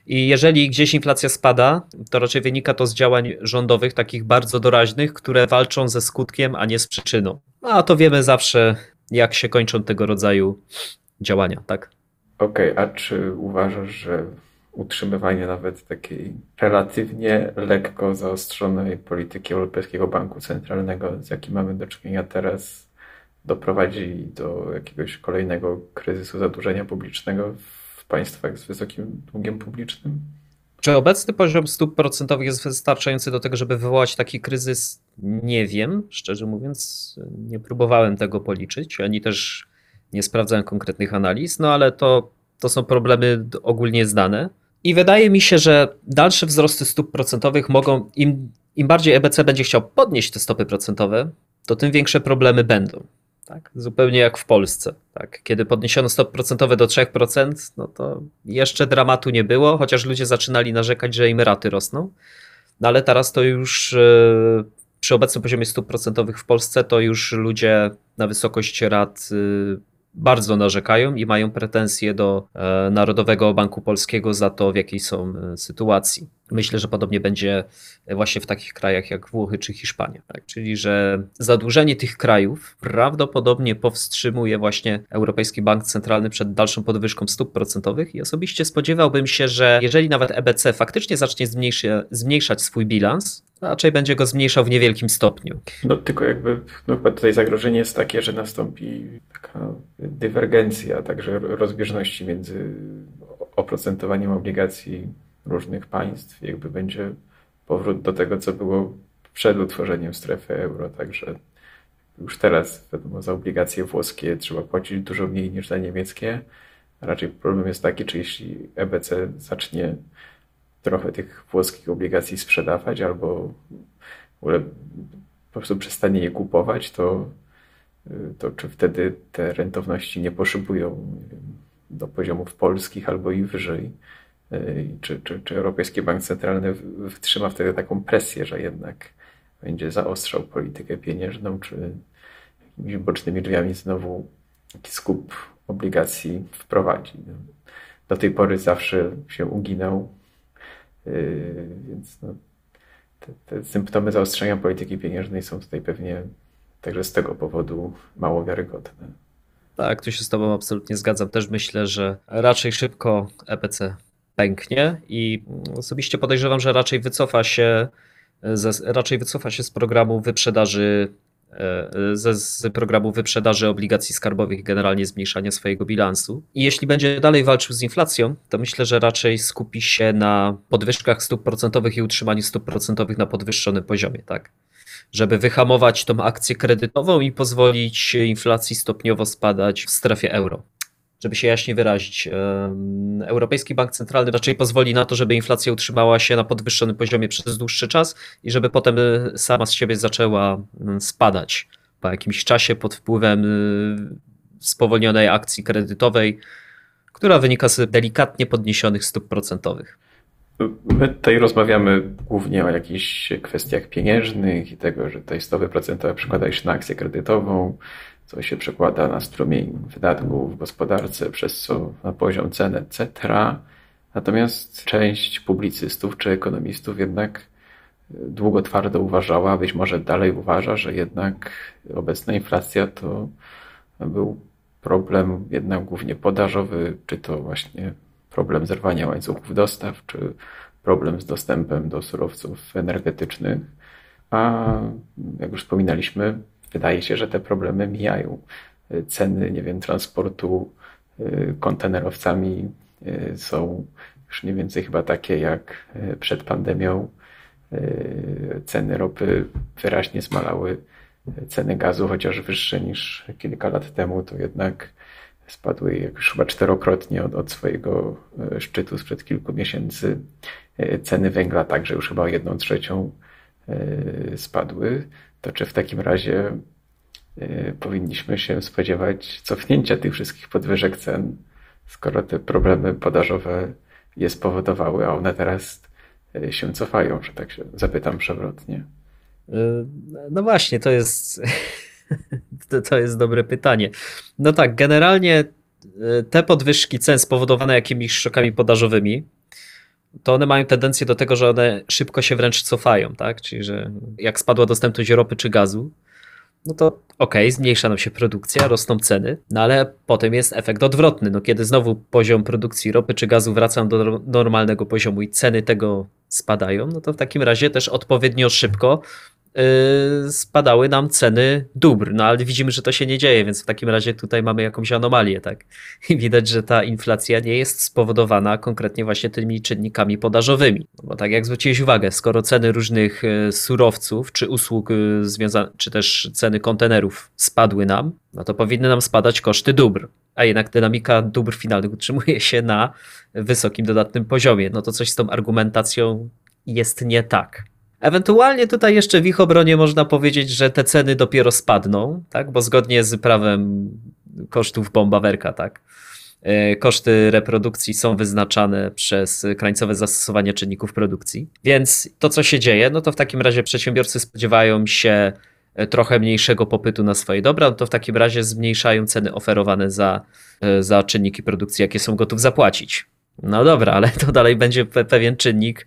I jeżeli gdzieś inflacja spada, to raczej wynika to z działań rządowych, takich bardzo doraźnych, które walczą ze skutkiem, a nie z przyczyną. No, a to wiemy zawsze, jak się kończą tego rodzaju działania, tak? Okej, okay, a czy uważasz, że utrzymywanie nawet takiej relatywnie lekko zaostrzonej polityki Europejskiego Banku Centralnego, z jakim mamy do czynienia teraz, doprowadzi do jakiegoś kolejnego kryzysu zadłużenia publicznego państwach z wysokim długiem publicznym. Czy obecny poziom stóp procentowych jest wystarczający do tego, żeby wywołać taki kryzys? Nie wiem, szczerze mówiąc, nie próbowałem tego policzyć, ani też nie sprawdzałem konkretnych analiz, no ale to, to są problemy ogólnie znane. I wydaje mi się, że dalsze wzrosty stóp procentowych mogą, im, im bardziej EBC będzie chciał podnieść te stopy procentowe, to tym większe problemy będą. Tak? Zupełnie jak w Polsce. Tak? Kiedy podniesiono stop procentowe do 3%, no to jeszcze dramatu nie było, chociaż ludzie zaczynali narzekać, że im raty rosną. No ale teraz to już e, przy obecnym poziomie stóp procentowych w Polsce to już ludzie na wysokość rat e, bardzo narzekają i mają pretensje do e, Narodowego Banku Polskiego za to, w jakiej są sytuacji. Myślę, że podobnie będzie właśnie w takich krajach jak Włochy czy Hiszpania. Tak? Czyli, że zadłużenie tych krajów prawdopodobnie powstrzymuje właśnie Europejski Bank Centralny przed dalszą podwyżką stóp procentowych i osobiście spodziewałbym się, że jeżeli nawet EBC faktycznie zacznie zmniejszać swój bilans, raczej będzie go zmniejszał w niewielkim stopniu. No tylko jakby no, tutaj zagrożenie jest takie, że nastąpi taka dywergencja, także rozbieżności między oprocentowaniem obligacji różnych państw, jakby będzie powrót do tego, co było przed utworzeniem strefy euro, także już teraz, wiadomo, za obligacje włoskie trzeba płacić dużo mniej niż za niemieckie. Raczej problem jest taki, czy jeśli EBC zacznie trochę tych włoskich obligacji sprzedawać albo po prostu przestanie je kupować, to, to czy wtedy te rentowności nie poszybują do poziomów polskich albo i wyżej. Czy, czy, czy Europejski Bank Centralny wytrzyma wtedy taką presję, że jednak będzie zaostrzał politykę pieniężną, czy jakimiś bocznymi drzwiami znowu skup obligacji wprowadzi. No, do tej pory zawsze się uginał. Więc no, te, te symptomy zaostrzenia polityki pieniężnej są tutaj pewnie także z tego powodu mało wiarygodne. Tak, tu się z Tobą absolutnie zgadzam. Też myślę, że raczej szybko EPC pęknie i osobiście podejrzewam, że raczej wycofa się, ze, raczej wycofa się z programu wyprzedaży e, ze, z programu wyprzedaży obligacji skarbowych i generalnie zmniejszania swojego bilansu. I jeśli będzie dalej walczył z inflacją, to myślę, że raczej skupi się na podwyżkach stóp procentowych i utrzymaniu stóp procentowych na podwyższonym poziomie, tak? żeby wyhamować tą akcję kredytową i pozwolić inflacji stopniowo spadać w strefie euro. Żeby się jaśnie wyrazić, Europejski Bank Centralny raczej pozwoli na to, żeby inflacja utrzymała się na podwyższonym poziomie przez dłuższy czas i żeby potem y, sama z siebie zaczęła spadać po jakimś czasie pod wpływem y, spowolnionej akcji kredytowej, która wynika z delikatnie podniesionych stóp procentowych. My tutaj rozmawiamy głównie o jakichś kwestiach pieniężnych i tego, że te stopy procentowe przekładają się na akcję kredytową, co się przekłada na strumień wydatków w gospodarce, przez co na poziom cen, etc. Natomiast część publicystów czy ekonomistów jednak długo twardo uważała, być może dalej uważa, że jednak obecna inflacja to był problem jednak głównie podażowy, czy to właśnie problem zerwania łańcuchów dostaw, czy problem z dostępem do surowców energetycznych. A jak już wspominaliśmy, wydaje się, że te problemy mijają. Ceny, nie wiem, transportu y, kontenerowcami y, są już mniej więcej chyba takie jak y, przed pandemią. Ceny ropy wyraźnie zmalały. Ceny gazu, chociaż wyższe niż kilka lat temu, to jednak spadły już chyba czterokrotnie od, od swojego szczytu sprzed kilku miesięcy. Ceny węgla także już chyba o jedną trzecią spadły. To czy w takim razie powinniśmy się spodziewać cofnięcia tych wszystkich podwyżek cen, skoro te problemy podażowe je spowodowały, a one teraz się cofają, że tak się zapytam przewrotnie. No właśnie, to jest To, jest dobre pytanie. No tak, generalnie e, te podwyżki cen spowodowane jakimiś szokami podażowymi, to one mają tendencję do tego, że one szybko się wręcz cofają, tak? Czyli, że jak spadła dostępność ropy czy gazu, no to okej, okay, zmniejsza nam się produkcja, rosną ceny, no ale potem jest efekt odwrotny. No kiedy znowu poziom produkcji ropy czy gazu wraca do normalnego poziomu i ceny tego spadają, no to w takim razie też odpowiednio szybko Y, spadały nam ceny dóbr, no ale widzimy, że to się nie dzieje, więc w takim razie tutaj mamy jakąś anomalię, tak? I widać, że ta inflacja nie jest spowodowana konkretnie właśnie tymi czynnikami podażowymi. No bo tak jak zwróciłeś uwagę, skoro ceny różnych y, surowców czy usług y, związanych, czy też ceny kontenerów spadły nam, no to powinny nam spadać koszty dóbr. A jednak dynamika dóbr finalnych utrzymuje się na wysokim dodatnym poziomie. No to coś z tą argumentacją jest nie tak. Ewentualnie tutaj jeszcze w ich obronie można powiedzieć, że te ceny dopiero spadną, tak? bo zgodnie z prawem kosztów bombawerka, tak? E, koszty reprodukcji są wyznaczane przez krańcowe zastosowanie czynników produkcji. Więc to, co się dzieje, no to w takim razie przedsiębiorcy spodziewają się trochę mniejszego popytu na swoje dobra, no to w takim razie zmniejszają ceny oferowane za, e, za czynniki produkcji, jakie są gotów zapłacić. No dobra, ale to dalej będzie pewien czynnik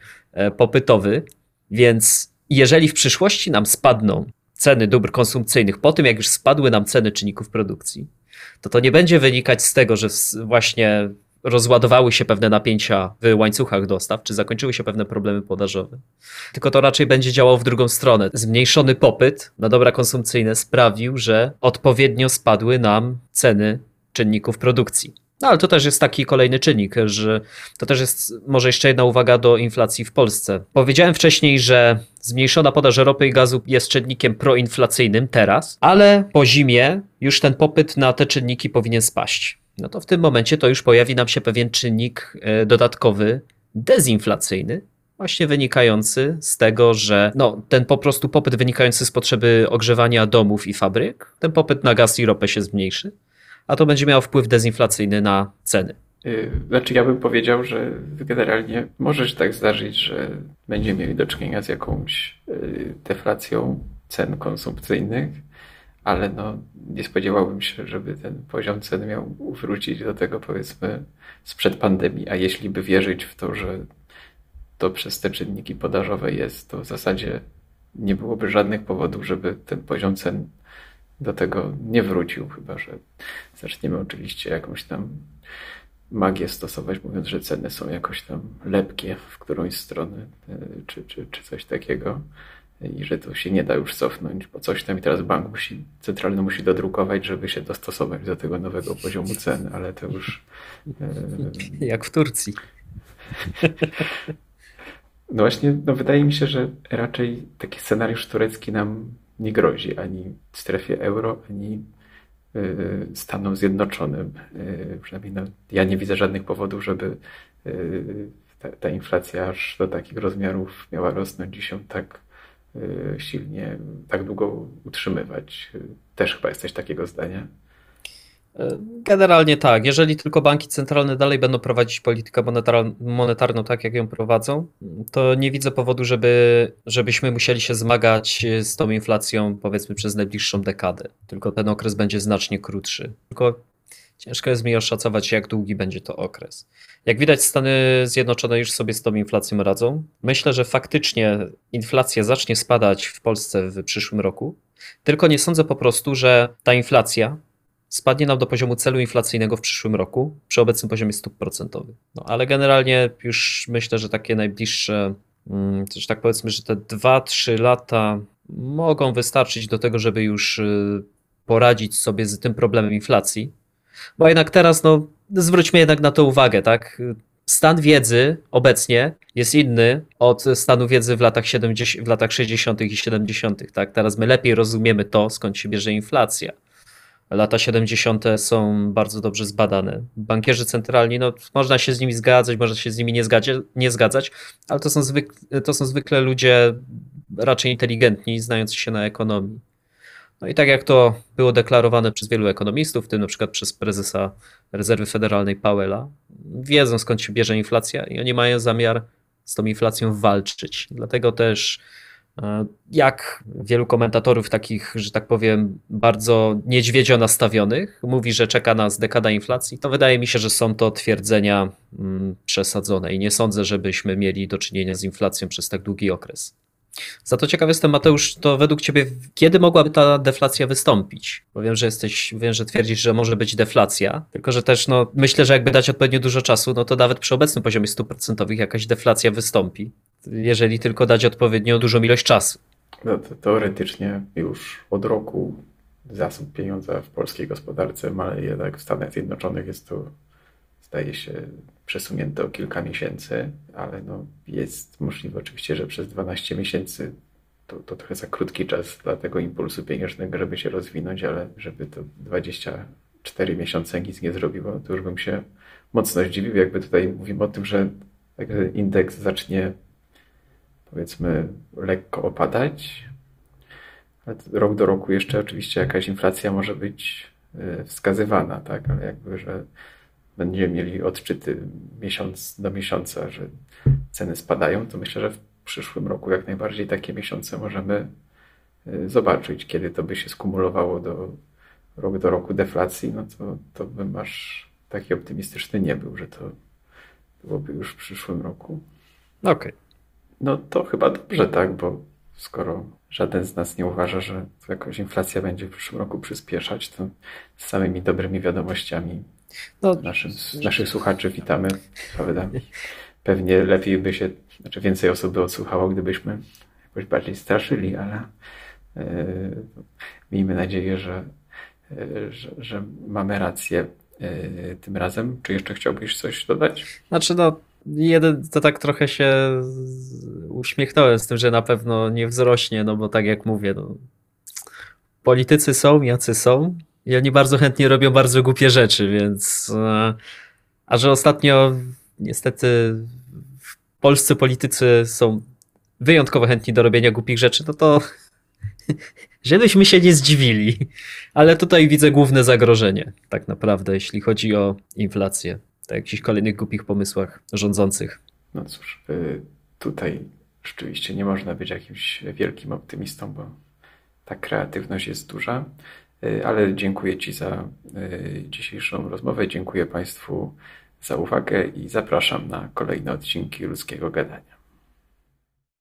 popytowy, więc jeżeli w przyszłości nam spadną ceny dóbr konsumpcyjnych po tym, jak już spadły nam ceny czynników produkcji, to to nie będzie wynikać z tego, że właśnie rozładowały się pewne napięcia w łańcuchach dostaw, czy zakończyły się pewne problemy podażowe. Tylko to raczej będzie działało w drugą stronę. Zmniejszony popyt na dobra konsumpcyjne sprawił, że odpowiednio spadły nam ceny czynników produkcji. No ale to też jest taki kolejny czynnik, że to też jest może jeszcze jedna uwaga do inflacji w Polsce. Powiedziałem wcześniej, że zmniejszona podaż ropy i gazu jest czynnikiem proinflacyjnym teraz, ale po zimie już ten popyt na te czynniki powinien spaść. No to w tym momencie to już pojawi nam się pewien czynnik e, dodatkowy, dezinflacyjny, właśnie wynikający z tego, że no, ten po prostu popyt wynikający z potrzeby ogrzewania domów i fabryk, ten popyt na gaz i ropę się zmniejszy a to będzie miało wpływ dezinflacyjny na ceny. Y, znaczy, ja bym powiedział, że generalnie może się tak zdarzyć, że będziemy mieli do czynienia z jakąś y, deflacją cen konsumpcyjnych, ale no, nie spodziewałbym się, żeby ten poziom cen miał wrócić do tego powiedzmy sprzed pandemii, a jeśli by wierzyć w to, że to przez te czynniki podażowe jest, to w zasadzie nie byłoby żadnych powodów, żeby ten poziom cen do tego nie wrócił, chyba że zaczniemy oczywiście jakąś tam magię stosować, mówiąc, że ceny są jakoś tam lepkie w którąś stronę, e, czy, czy, czy coś takiego i że to się nie da już cofnąć, bo coś tam i teraz bank musi, centralny musi dodrukować, żeby się dostosować do tego nowego poziomu cen, ale to już... E, Jak w Turcji. No właśnie, no wydaje mi się, że raczej taki scenariusz turecki nam nie grozi ani w strefie euro, ani y, Stanom Zjednoczonym. Y, przynajmniej no, ja nie widzę żadnych powodów, żeby ta, ta inflacja aż do takich rozmiarów miała rosnąć i się tak silnie, tak długo utrzymywać. Też chyba jesteś takiego zdania. Generalnie tak. Jeżeli tylko banki centralne dalej będą prowadzić politykę monetarną tak, jak ją prowadzą, to nie widzę powodu, żeby, żebyśmy musieli się zmagać z tą inflacją powiedzmy przez najbliższą dekadę. Tylko ten okres będzie znacznie krótszy. Tylko ciężko jest mi oszacować, jak długi będzie to okres. Jak widać, Stany Zjednoczone już sobie z tą inflacją radzą. Myślę, że faktycznie inflacja zacznie spadać w Polsce w przyszłym roku. Tylko nie sądzę po prostu, że ta inflacja spadnie nam do poziomu celu inflacyjnego w przyszłym roku przy obecnym poziomie stóp procentowych. No, ale generalnie już myślę, że takie najbliższe, też tak powiedzmy, że te 2-3 lata mogą wystarczyć do tego, żeby już y, poradzić sobie z tym problemem inflacji. Bo jednak teraz, no, zwróćmy jednak na to uwagę, tak? Stan wiedzy obecnie jest inny od stanu wiedzy w latach, 70, w latach 60. i 70. Tak? Teraz my lepiej rozumiemy to, skąd się bierze inflacja lata 70. są bardzo dobrze zbadane. Bankierzy centralni, no, można się z nimi zgadzać, można się z nimi nie, zgadzie, nie zgadzać, ale to są, zwykle, to są zwykle ludzie raczej inteligentni, znający się na ekonomii. No i tak jak to było deklarowane przez wielu ekonomistów, w tym na przykład przez prezesa Rezerwy Federalnej Powella, wiedzą skąd się bierze inflacja i oni mają zamiar z tą inflacją walczyć. Dlatego też E, jak wielu komentatorów takich, że tak powiem, bardzo niedźwiedzio nastawionych mówi, że czeka nas dekada inflacji, to wydaje mi się, że są to twierdzenia mm, przesadzone i nie sądzę, żebyśmy mieli do czynienia z inflacją przez tak długi okres. Za to ciekaw jestem, Mateusz, to według Ciebie, kiedy mogłaby ta deflacja wystąpić? Bo wiem, że jesteś, wiem, że twierdzisz, że może być deflacja, tylko że też no, myślę, że jakby dać odpowiednio dużo czasu, no to nawet przy obecnym poziomie stóp procentowych jakaś deflacja wystąpi, jeżeli tylko dać odpowiednio dużą ilość czasu. No, teoretycznie już od roku zasób pieniądza w polskiej gospodarce ale jednak w Stanach Zjednoczonych jest to, zdaje się, przesunięte o kilka miesięcy, ale no jest możliwe oczywiście, że przez 12 miesięcy to, to trochę za krótki czas dla tego impulsu pieniężnego, żeby się rozwinąć, ale żeby to 24 miesiące nic nie zrobiło, to już bym się mocno zdziwił, jakby tutaj mówimy o tym, że indeks zacznie powiedzmy lekko opadać, ale rok do roku jeszcze oczywiście jakaś inflacja może być e, wskazywana, tak, ale jakby, że będziemy mieli odczyty miesiąc do miesiąca, że ceny spadają, to myślę, że w przyszłym roku jak najbardziej takie miesiące możemy y, zobaczyć, kiedy to by się skumulowało do rok do roku deflacji, no to, to bym aż taki optymistyczny nie był, że to byłoby już w przyszłym roku. Okej. Okay. No to chyba dobrze tak, bo skoro żaden z nas nie uważa, że jakoś inflacja będzie w przyszłym roku przyspieszać, to z samymi dobrymi wiadomościami no, naszych słuchaczy witamy. Prawda? Pewnie lepiej by się, znaczy więcej osób by odsłuchało, gdybyśmy jakoś bardziej straszyli, ale yy, miejmy nadzieję, że, yy, że, że, mamy rację yy, tym razem. Czy jeszcze chciałbyś coś dodać? Znaczy, no, jeden to tak trochę się uśmiechnąłem z tym, że na pewno nie wzrośnie, no bo tak jak mówię, no, politycy są, jacy są, i oni bardzo chętnie robią bardzo głupie rzeczy, więc. E, a że ostatnio niestety polscy politycy są wyjątkowo chętni do robienia głupich rzeczy, no to żebyśmy się nie zdziwili. Ale tutaj widzę główne zagrożenie, tak naprawdę, jeśli chodzi o inflację. Tak, jakichś kolejnych głupich pomysłach rządzących. No cóż, y, tutaj rzeczywiście nie można być jakimś wielkim optymistą, bo ta kreatywność jest duża. Ale dziękuję Ci za dzisiejszą rozmowę. Dziękuję Państwu za uwagę i zapraszam na kolejne odcinki ludzkiego gadania.